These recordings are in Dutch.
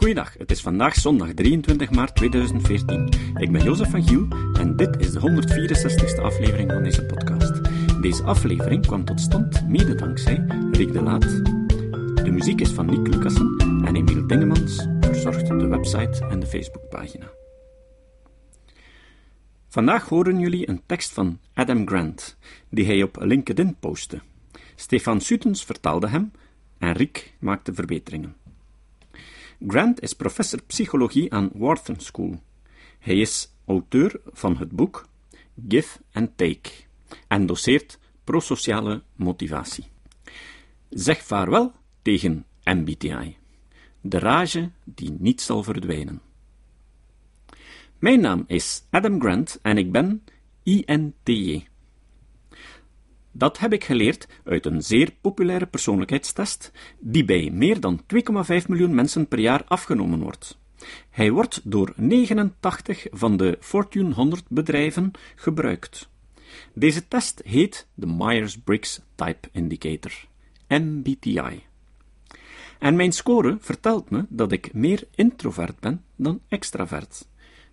Goeiedag, het is vandaag zondag 23 maart 2014. Ik ben Jozef van Giel en dit is de 164ste aflevering van deze podcast. Deze aflevering kwam tot stand mede dankzij Rick de Laat. De muziek is van Nick Lucassen en Emiel Dingemans verzorgt de website en de Facebookpagina. Vandaag horen jullie een tekst van Adam Grant, die hij op LinkedIn postte. Stefan Sutens vertaalde hem en Rick maakte verbeteringen. Grant is professor psychologie aan Wharton School. Hij is auteur van het boek Give and Take en doseert prosociale motivatie. Zeg vaarwel tegen MBTI, de rage die niet zal verdwijnen. Mijn naam is Adam Grant en ik ben INTJ. Dat heb ik geleerd uit een zeer populaire persoonlijkheidstest, die bij meer dan 2,5 miljoen mensen per jaar afgenomen wordt. Hij wordt door 89 van de Fortune 100 bedrijven gebruikt. Deze test heet de Myers-Briggs Type Indicator, MBTI. En mijn score vertelt me dat ik meer introvert ben dan extravert,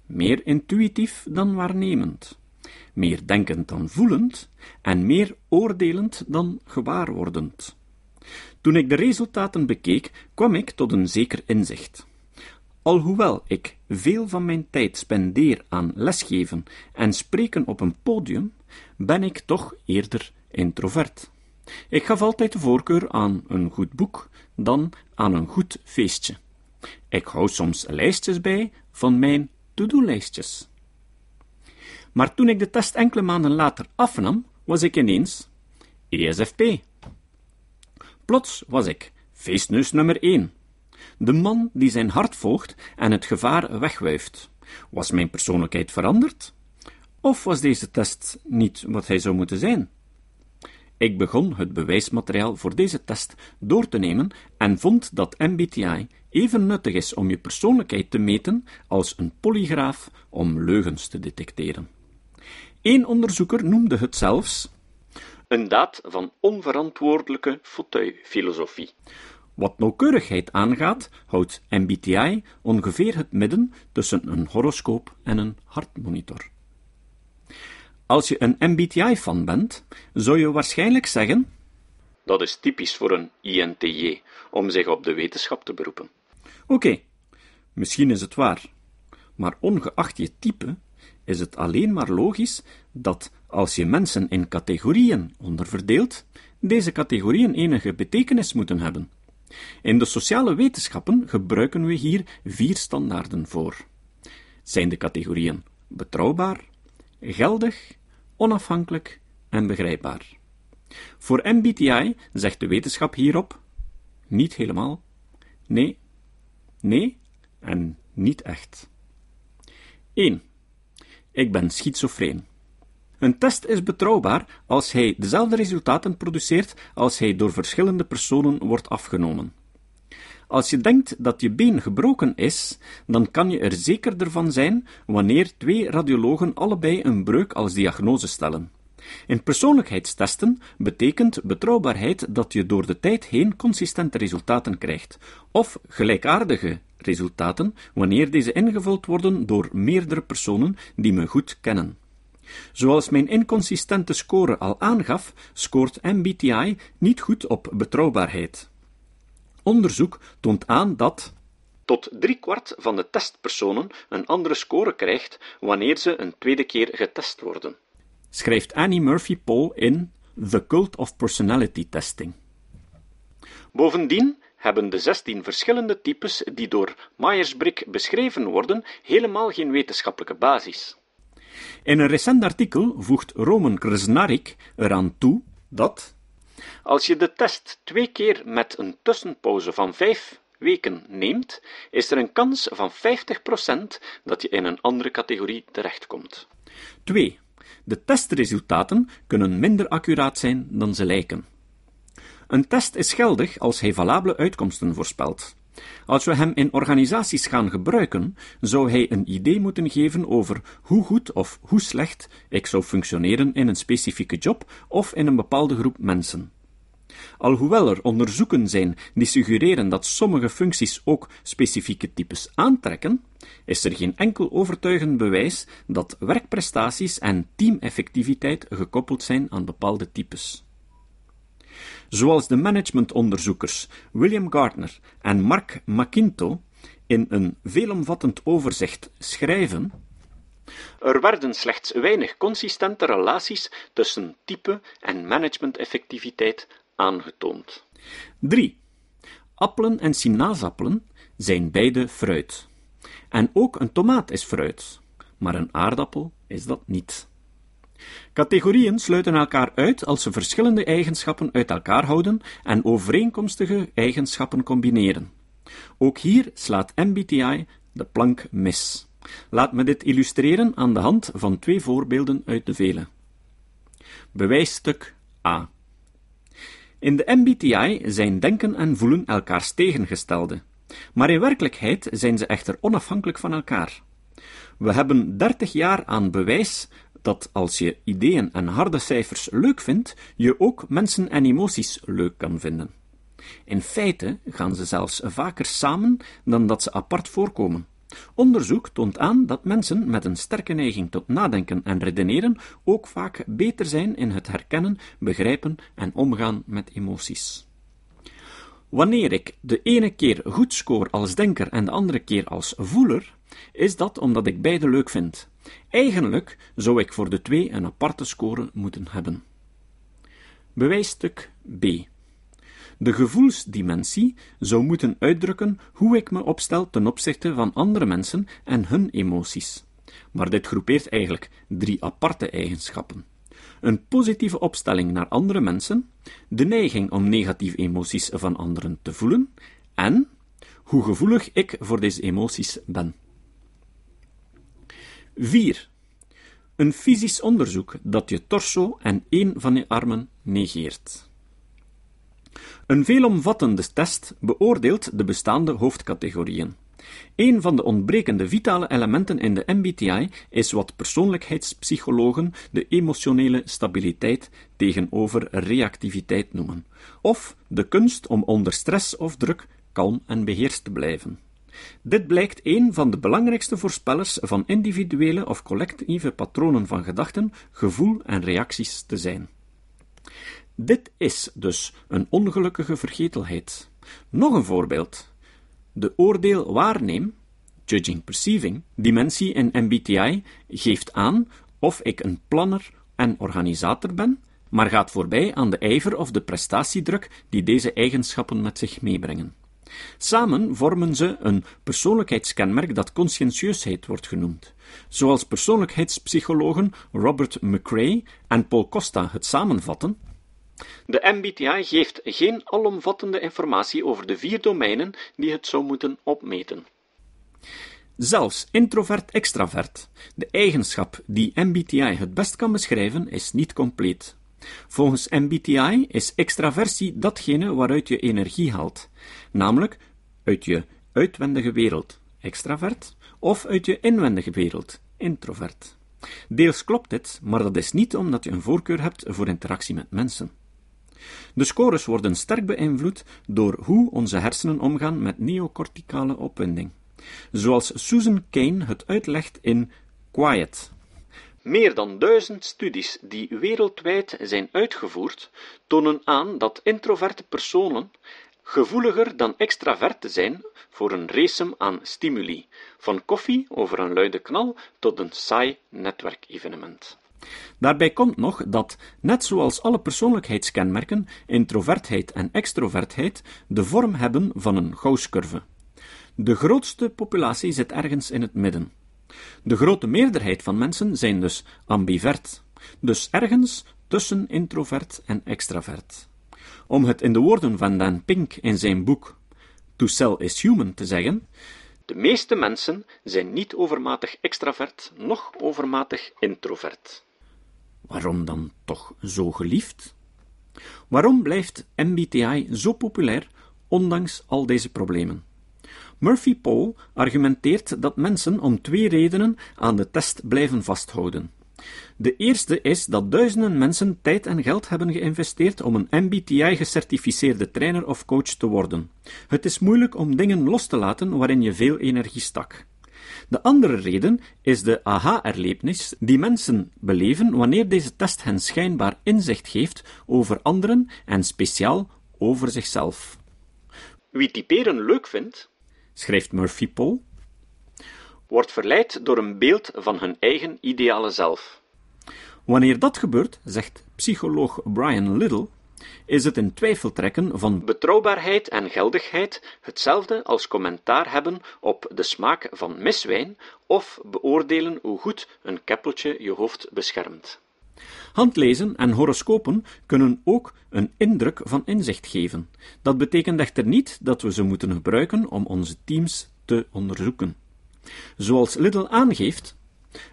meer intuïtief dan waarnemend meer denkend dan voelend en meer oordelend dan gewaarwordend. Toen ik de resultaten bekeek, kwam ik tot een zeker inzicht. Alhoewel ik veel van mijn tijd spendeer aan lesgeven en spreken op een podium, ben ik toch eerder introvert. Ik gaf altijd de voorkeur aan een goed boek dan aan een goed feestje. Ik hou soms lijstjes bij van mijn to-do-lijstjes. Maar toen ik de test enkele maanden later afnam, was ik ineens ESFP. Plots was ik feestneus nummer 1. De man die zijn hart volgt en het gevaar wegwuift. Was mijn persoonlijkheid veranderd? Of was deze test niet wat hij zou moeten zijn? Ik begon het bewijsmateriaal voor deze test door te nemen en vond dat MBTI even nuttig is om je persoonlijkheid te meten als een polygraaf om leugens te detecteren. Eén onderzoeker noemde het zelfs een daad van onverantwoordelijke fauteuilfilosofie. Wat nauwkeurigheid aangaat, houdt MBTI ongeveer het midden tussen een horoscoop en een hartmonitor. Als je een MBTI-fan bent, zou je waarschijnlijk zeggen: Dat is typisch voor een INTJ om zich op de wetenschap te beroepen. Oké, misschien is het waar, maar ongeacht je type is het alleen maar logisch dat als je mensen in categorieën onderverdeelt, deze categorieën enige betekenis moeten hebben. In de sociale wetenschappen gebruiken we hier vier standaarden voor. Zijn de categorieën betrouwbaar, geldig, onafhankelijk en begrijpbaar? Voor MBTI zegt de wetenschap hierop niet helemaal, nee, nee en niet echt. 1. Ik ben schizofreen. Een test is betrouwbaar als hij dezelfde resultaten produceert als hij door verschillende personen wordt afgenomen. Als je denkt dat je been gebroken is, dan kan je er zekerder van zijn wanneer twee radiologen allebei een breuk als diagnose stellen. In persoonlijkheidstesten betekent betrouwbaarheid dat je door de tijd heen consistente resultaten krijgt, of gelijkaardige resultaten wanneer deze ingevuld worden door meerdere personen die me goed kennen. Zoals mijn inconsistente score al aangaf, scoort MBTI niet goed op betrouwbaarheid. Onderzoek toont aan dat tot driekwart van de testpersonen een andere score krijgt wanneer ze een tweede keer getest worden schrijft Annie Murphy Paul in The Cult of Personality Testing. Bovendien hebben de 16 verschillende types die door Myers-Briggs beschreven worden helemaal geen wetenschappelijke basis. In een recent artikel voegt Roman Krasnarik eraan toe dat als je de test twee keer met een tussenpauze van vijf weken neemt, is er een kans van 50% dat je in een andere categorie terechtkomt. 2. De testresultaten kunnen minder accuraat zijn dan ze lijken. Een test is geldig als hij valabele uitkomsten voorspelt. Als we hem in organisaties gaan gebruiken, zou hij een idee moeten geven over hoe goed of hoe slecht ik zou functioneren in een specifieke job of in een bepaalde groep mensen. Alhoewel er onderzoeken zijn die suggereren dat sommige functies ook specifieke types aantrekken, is er geen enkel overtuigend bewijs dat werkprestaties en teameffectiviteit gekoppeld zijn aan bepaalde types. Zoals de managementonderzoekers William Gardner en Mark McIntosh in een veelomvattend overzicht schrijven, er werden slechts weinig consistente relaties tussen type en managementeffectiviteit aangetoond. 3. Appelen en sinaasappelen zijn beide fruit. En ook een tomaat is fruit, maar een aardappel is dat niet. Categorieën sluiten elkaar uit als ze verschillende eigenschappen uit elkaar houden en overeenkomstige eigenschappen combineren. Ook hier slaat MBTI de plank mis. Laat me dit illustreren aan de hand van twee voorbeelden uit de vele. Bewijsstuk A. In de MBTI zijn denken en voelen elkaars tegengestelde, maar in werkelijkheid zijn ze echter onafhankelijk van elkaar. We hebben 30 jaar aan bewijs dat als je ideeën en harde cijfers leuk vindt, je ook mensen en emoties leuk kan vinden. In feite gaan ze zelfs vaker samen dan dat ze apart voorkomen. Onderzoek toont aan dat mensen met een sterke neiging tot nadenken en redeneren ook vaak beter zijn in het herkennen, begrijpen en omgaan met emoties. Wanneer ik de ene keer goed scoor als denker en de andere keer als voeler, is dat omdat ik beide leuk vind. Eigenlijk zou ik voor de twee een aparte score moeten hebben. Bewijsstuk B. De gevoelsdimensie zou moeten uitdrukken hoe ik me opstel ten opzichte van andere mensen en hun emoties. Maar dit groepeert eigenlijk drie aparte eigenschappen. Een positieve opstelling naar andere mensen, de neiging om negatieve emoties van anderen te voelen en hoe gevoelig ik voor deze emoties ben. 4. Een fysisch onderzoek dat je torso en één van je armen negeert. Een veelomvattende test beoordeelt de bestaande hoofdcategorieën. Een van de ontbrekende vitale elementen in de MBTI is wat persoonlijkheidspsychologen de emotionele stabiliteit tegenover reactiviteit noemen, of de kunst om onder stress of druk kalm en beheerst te blijven. Dit blijkt een van de belangrijkste voorspellers van individuele of collectieve patronen van gedachten, gevoel en reacties te zijn. Dit is dus een ongelukkige vergetelheid. Nog een voorbeeld. De oordeel-waarneem, judging-perceiving, dimensie in MBTI geeft aan of ik een planner en organisator ben, maar gaat voorbij aan de ijver of de prestatiedruk die deze eigenschappen met zich meebrengen. Samen vormen ze een persoonlijkheidskenmerk dat conscientieusheid wordt genoemd. Zoals persoonlijkheidspsychologen Robert McRae en Paul Costa het samenvatten, de MBTI geeft geen alomvattende informatie over de vier domeinen die het zou moeten opmeten. Zelfs introvert-extravert, de eigenschap die MBTI het best kan beschrijven, is niet compleet. Volgens MBTI is extraversie datgene waaruit je energie haalt, namelijk uit je uitwendige wereld, extravert, of uit je inwendige wereld, introvert. Deels klopt dit, maar dat is niet omdat je een voorkeur hebt voor interactie met mensen. De scores worden sterk beïnvloed door hoe onze hersenen omgaan met neocorticale opwinding, zoals Susan Kane het uitlegt in Quiet. Meer dan duizend studies die wereldwijd zijn uitgevoerd, tonen aan dat introverte personen gevoeliger dan extraverte zijn voor een race aan stimuli, van koffie over een luide knal tot een saai netwerkevenement. Daarbij komt nog dat, net zoals alle persoonlijkheidskenmerken, introvertheid en extrovertheid de vorm hebben van een Gauss-curve. De grootste populatie zit ergens in het midden. De grote meerderheid van mensen zijn dus ambivert, dus ergens tussen introvert en extravert. Om het in de woorden van Dan Pink in zijn boek To Sell is Human te zeggen, de meeste mensen zijn niet overmatig extravert, noch overmatig introvert. Waarom dan toch zo geliefd? Waarom blijft MBTI zo populair, ondanks al deze problemen? Murphy Paul argumenteert dat mensen om twee redenen aan de test blijven vasthouden. De eerste is dat duizenden mensen tijd en geld hebben geïnvesteerd om een MBTI-gecertificeerde trainer of coach te worden. Het is moeilijk om dingen los te laten waarin je veel energie stak. De andere reden is de aha-erlevenis die mensen beleven wanneer deze test hen schijnbaar inzicht geeft over anderen en speciaal over zichzelf. Wie typeren leuk vindt, schrijft Murphy Paul, wordt verleid door een beeld van hun eigen ideale zelf. Wanneer dat gebeurt, zegt psycholoog Brian Little, is het in twijfel trekken van betrouwbaarheid en geldigheid hetzelfde als commentaar hebben op de smaak van miswijn of beoordelen hoe goed een keppeltje je hoofd beschermt. Handlezen en horoscopen kunnen ook een indruk van inzicht geven. Dat betekent echter niet dat we ze moeten gebruiken om onze teams te onderzoeken. Zoals Little aangeeft,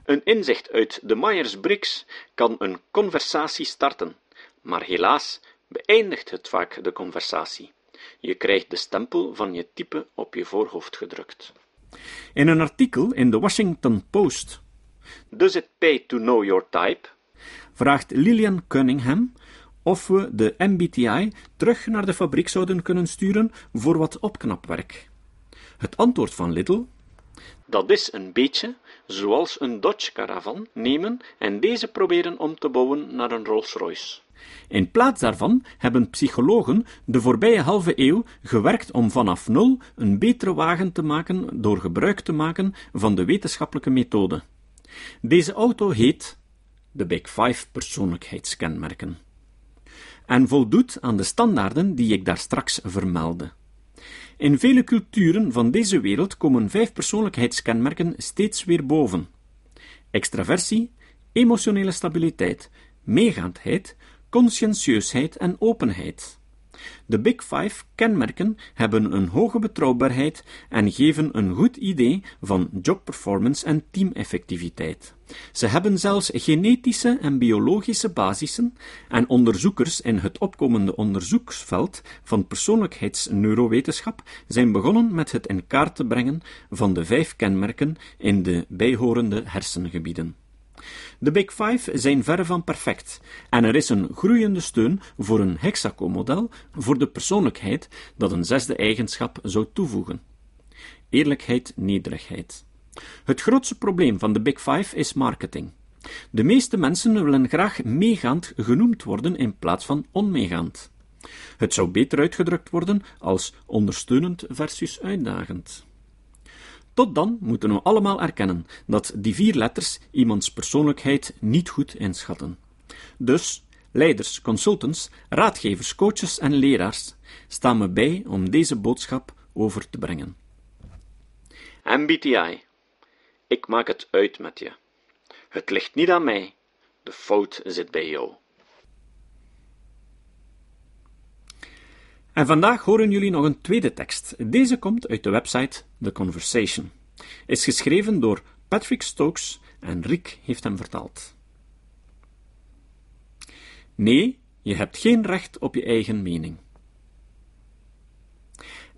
een inzicht uit de Myers-Briggs kan een conversatie starten, maar helaas beëindigt het vaak de conversatie. Je krijgt de stempel van je type op je voorhoofd gedrukt. In een artikel in de Washington Post, Does it pay to know your type? vraagt Lillian Cunningham of we de MBTI terug naar de fabriek zouden kunnen sturen voor wat opknapwerk. Het antwoord van Little dat is een beetje zoals een Dodge-caravan nemen en deze proberen om te bouwen naar een Rolls-Royce. In plaats daarvan hebben psychologen de voorbije halve eeuw gewerkt om vanaf nul een betere wagen te maken door gebruik te maken van de wetenschappelijke methode. Deze auto heet de Big Five persoonlijkheidskenmerken en voldoet aan de standaarden die ik daar straks vermeldde. In vele culturen van deze wereld komen vijf persoonlijkheidskenmerken steeds weer boven: extraversie, emotionele stabiliteit, meegaandheid, conscientieusheid en openheid. De Big Five kenmerken hebben een hoge betrouwbaarheid en geven een goed idee van jobperformance en teameffectiviteit. Ze hebben zelfs genetische en biologische basissen en onderzoekers in het opkomende onderzoeksveld van persoonlijkheidsneurowetenschap zijn begonnen met het in kaart te brengen van de vijf kenmerken in de bijhorende hersengebieden. De Big Five zijn verre van perfect, en er is een groeiende steun voor een hexaco-model voor de persoonlijkheid dat een zesde eigenschap zou toevoegen. Eerlijkheid, nederigheid. Het grootste probleem van de Big Five is marketing. De meeste mensen willen graag meegaand genoemd worden in plaats van onmeegaand. Het zou beter uitgedrukt worden als ondersteunend versus uitdagend. Tot dan moeten we allemaal erkennen dat die vier letters iemands persoonlijkheid niet goed inschatten. Dus, leiders, consultants, raadgevers, coaches en leraars staan me bij om deze boodschap over te brengen. MBTI. Ik maak het uit met je. Het ligt niet aan mij. De fout zit bij jou. En vandaag horen jullie nog een tweede tekst. Deze komt uit de website The Conversation. Is geschreven door Patrick Stokes en Rick heeft hem vertaald. Nee, je hebt geen recht op je eigen mening.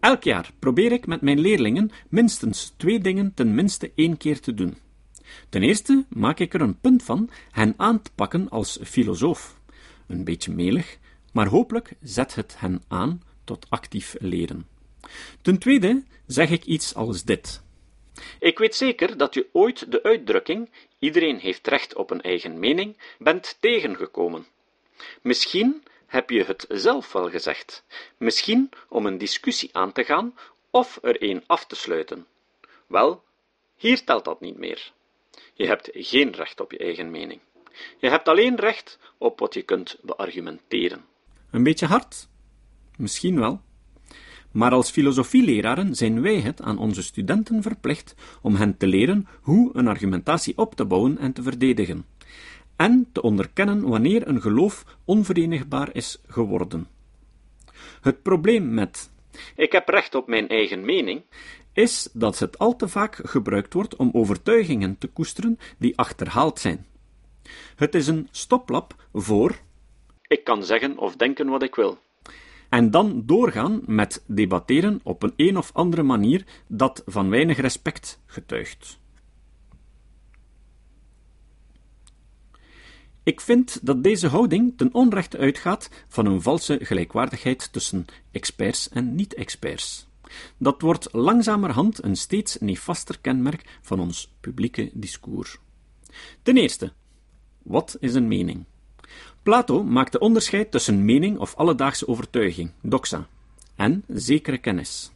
Elk jaar probeer ik met mijn leerlingen minstens twee dingen ten minste één keer te doen. Ten eerste maak ik er een punt van hen aan te pakken als filosoof. Een beetje melig, maar hopelijk zet het hen aan tot actief leren. Ten tweede zeg ik iets als dit. Ik weet zeker dat u ooit de uitdrukking iedereen heeft recht op een eigen mening bent tegengekomen. Misschien heb je het zelf wel gezegd, misschien om een discussie aan te gaan of er een af te sluiten. Wel, hier telt dat niet meer. Je hebt geen recht op je eigen mening. Je hebt alleen recht op wat je kunt beargumenteren. Een beetje hard? Misschien wel. Maar als filosofieleraren zijn wij het aan onze studenten verplicht om hen te leren hoe een argumentatie op te bouwen en te verdedigen, en te onderkennen wanneer een geloof onverenigbaar is geworden. Het probleem met ik heb recht op mijn eigen mening is dat het al te vaak gebruikt wordt om overtuigingen te koesteren die achterhaald zijn. Het is een stoplap voor ik kan zeggen of denken wat ik wil. En dan doorgaan met debatteren op een een of andere manier dat van weinig respect getuigt. Ik vind dat deze houding ten onrechte uitgaat van een valse gelijkwaardigheid tussen experts en niet-experts. Dat wordt langzamerhand een steeds nefaster kenmerk van ons publieke discours. Ten eerste, wat is een mening? Plato maakte onderscheid tussen mening of alledaagse overtuiging, doxa, en zekere kennis.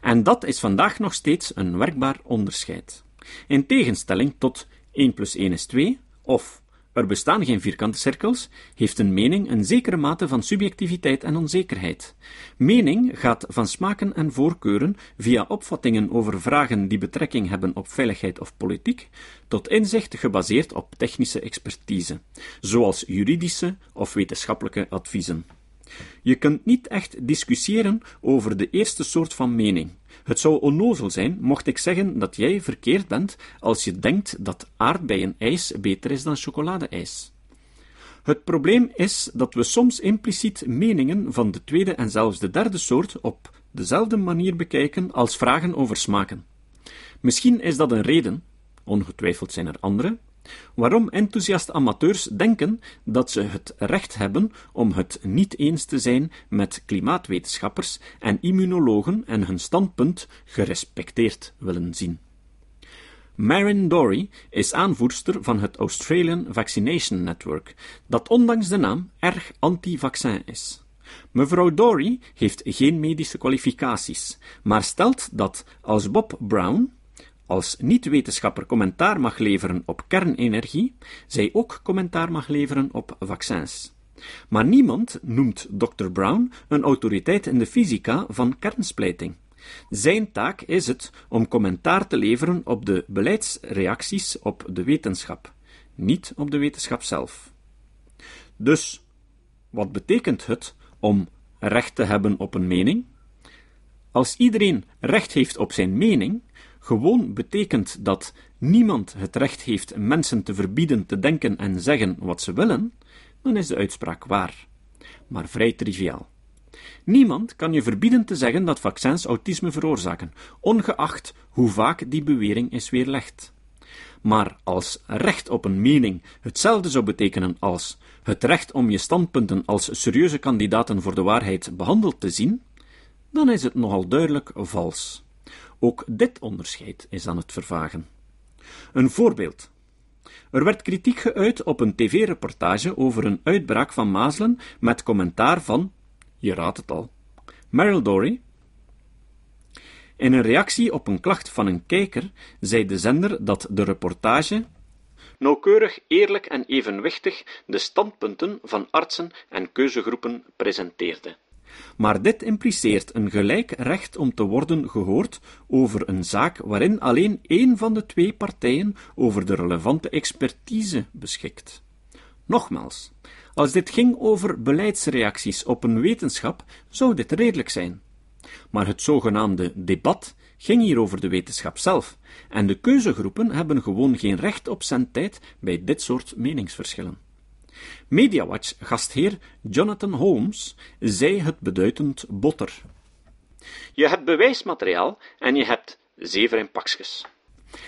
En dat is vandaag nog steeds een werkbaar onderscheid. In tegenstelling tot 1 plus 1 is 2 of er bestaan geen vierkante cirkels, heeft een mening een zekere mate van subjectiviteit en onzekerheid. Mening gaat van smaken en voorkeuren via opvattingen over vragen die betrekking hebben op veiligheid of politiek, tot inzicht gebaseerd op technische expertise, zoals juridische of wetenschappelijke adviezen. Je kunt niet echt discussiëren over de eerste soort van mening. Het zou onnozel zijn mocht ik zeggen dat jij verkeerd bent als je denkt dat aardbeienijs beter is dan chocoladeijs. Het probleem is dat we soms impliciet meningen van de tweede en zelfs de derde soort op dezelfde manier bekijken als vragen over smaken. Misschien is dat een reden, ongetwijfeld zijn er andere, Waarom enthousiaste amateurs denken dat ze het recht hebben om het niet eens te zijn met klimaatwetenschappers en immunologen en hun standpunt gerespecteerd willen zien. Marin Dory is aanvoerster van het Australian Vaccination Network, dat ondanks de naam erg anti-vaccin is. Mevrouw Dory heeft geen medische kwalificaties, maar stelt dat als Bob Brown, als niet-wetenschapper commentaar mag leveren op kernenergie, zij ook commentaar mag leveren op vaccins. Maar niemand noemt Dr. Brown een autoriteit in de fysica van kernsplijting. Zijn taak is het om commentaar te leveren op de beleidsreacties op de wetenschap, niet op de wetenschap zelf. Dus, wat betekent het om recht te hebben op een mening? Als iedereen recht heeft op zijn mening, gewoon betekent dat niemand het recht heeft mensen te verbieden te denken en zeggen wat ze willen, dan is de uitspraak waar, maar vrij triviaal. Niemand kan je verbieden te zeggen dat vaccins autisme veroorzaken, ongeacht hoe vaak die bewering is weerlegd. Maar als recht op een mening hetzelfde zou betekenen als het recht om je standpunten als serieuze kandidaten voor de waarheid behandeld te zien, dan is het nogal duidelijk vals. Ook dit onderscheid is aan het vervagen. Een voorbeeld. Er werd kritiek geuit op een tv-reportage over een uitbraak van mazelen met commentaar van, je raadt het al, Meryl Dory. In een reactie op een klacht van een kijker zei de zender dat de reportage nauwkeurig, eerlijk en evenwichtig de standpunten van artsen en keuzegroepen presenteerde maar dit impliceert een gelijk recht om te worden gehoord over een zaak waarin alleen één van de twee partijen over de relevante expertise beschikt. Nogmaals, als dit ging over beleidsreacties op een wetenschap, zou dit redelijk zijn. Maar het zogenaamde debat ging hier over de wetenschap zelf, en de keuzegroepen hebben gewoon geen recht op zendtijd bij dit soort meningsverschillen. Mediawatch-gastheer Jonathan Holmes zei het beduidend botter. Je hebt bewijsmateriaal en je hebt zeven in pakjes.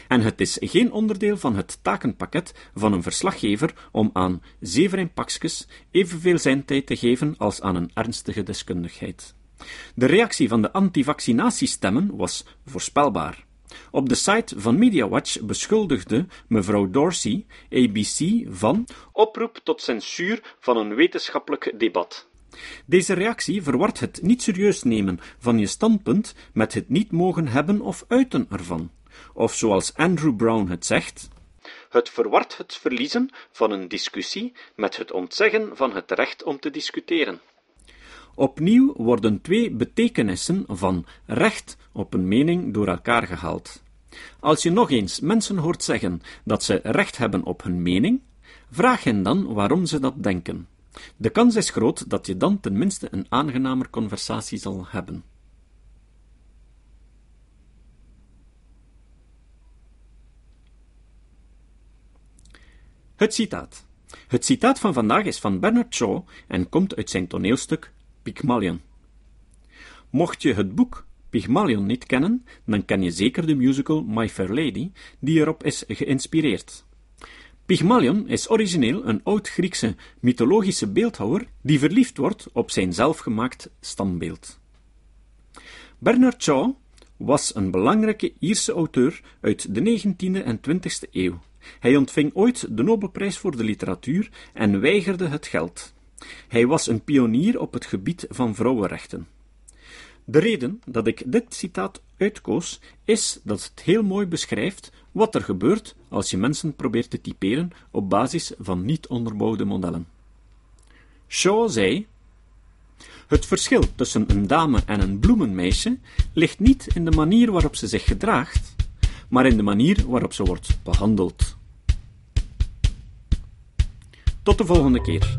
En het is geen onderdeel van het takenpakket van een verslaggever om aan zeven pakjes evenveel zijn tijd te geven als aan een ernstige deskundigheid. De reactie van de antivaccinatiestemmen was voorspelbaar. Op de site van MediaWatch beschuldigde mevrouw Dorsey ABC van oproep tot censuur van een wetenschappelijk debat. Deze reactie verwart het niet serieus nemen van je standpunt met het niet mogen hebben of uiten ervan. Of zoals Andrew Brown het zegt, het verwart het verliezen van een discussie met het ontzeggen van het recht om te discussiëren. Opnieuw worden twee betekenissen van recht op een mening door elkaar gehaald. Als je nog eens mensen hoort zeggen dat ze recht hebben op hun mening, vraag hen dan waarom ze dat denken. De kans is groot dat je dan tenminste een aangenamer conversatie zal hebben. Het citaat. Het citaat van vandaag is van Bernard Shaw en komt uit zijn toneelstuk Pygmalion. Mocht je het boek Pygmalion niet kennen, dan ken je zeker de musical My Fair Lady, die erop is geïnspireerd. Pygmalion is origineel een oud-Griekse mythologische beeldhouwer die verliefd wordt op zijn zelfgemaakt standbeeld. Bernard Shaw was een belangrijke Ierse auteur uit de 19e en 20e eeuw. Hij ontving ooit de Nobelprijs voor de literatuur en weigerde het geld. Hij was een pionier op het gebied van vrouwenrechten. De reden dat ik dit citaat uitkoos, is dat het heel mooi beschrijft wat er gebeurt als je mensen probeert te typeren op basis van niet onderbouwde modellen. Shaw zei: Het verschil tussen een dame en een bloemenmeisje ligt niet in de manier waarop ze zich gedraagt, maar in de manier waarop ze wordt behandeld. Tot de volgende keer.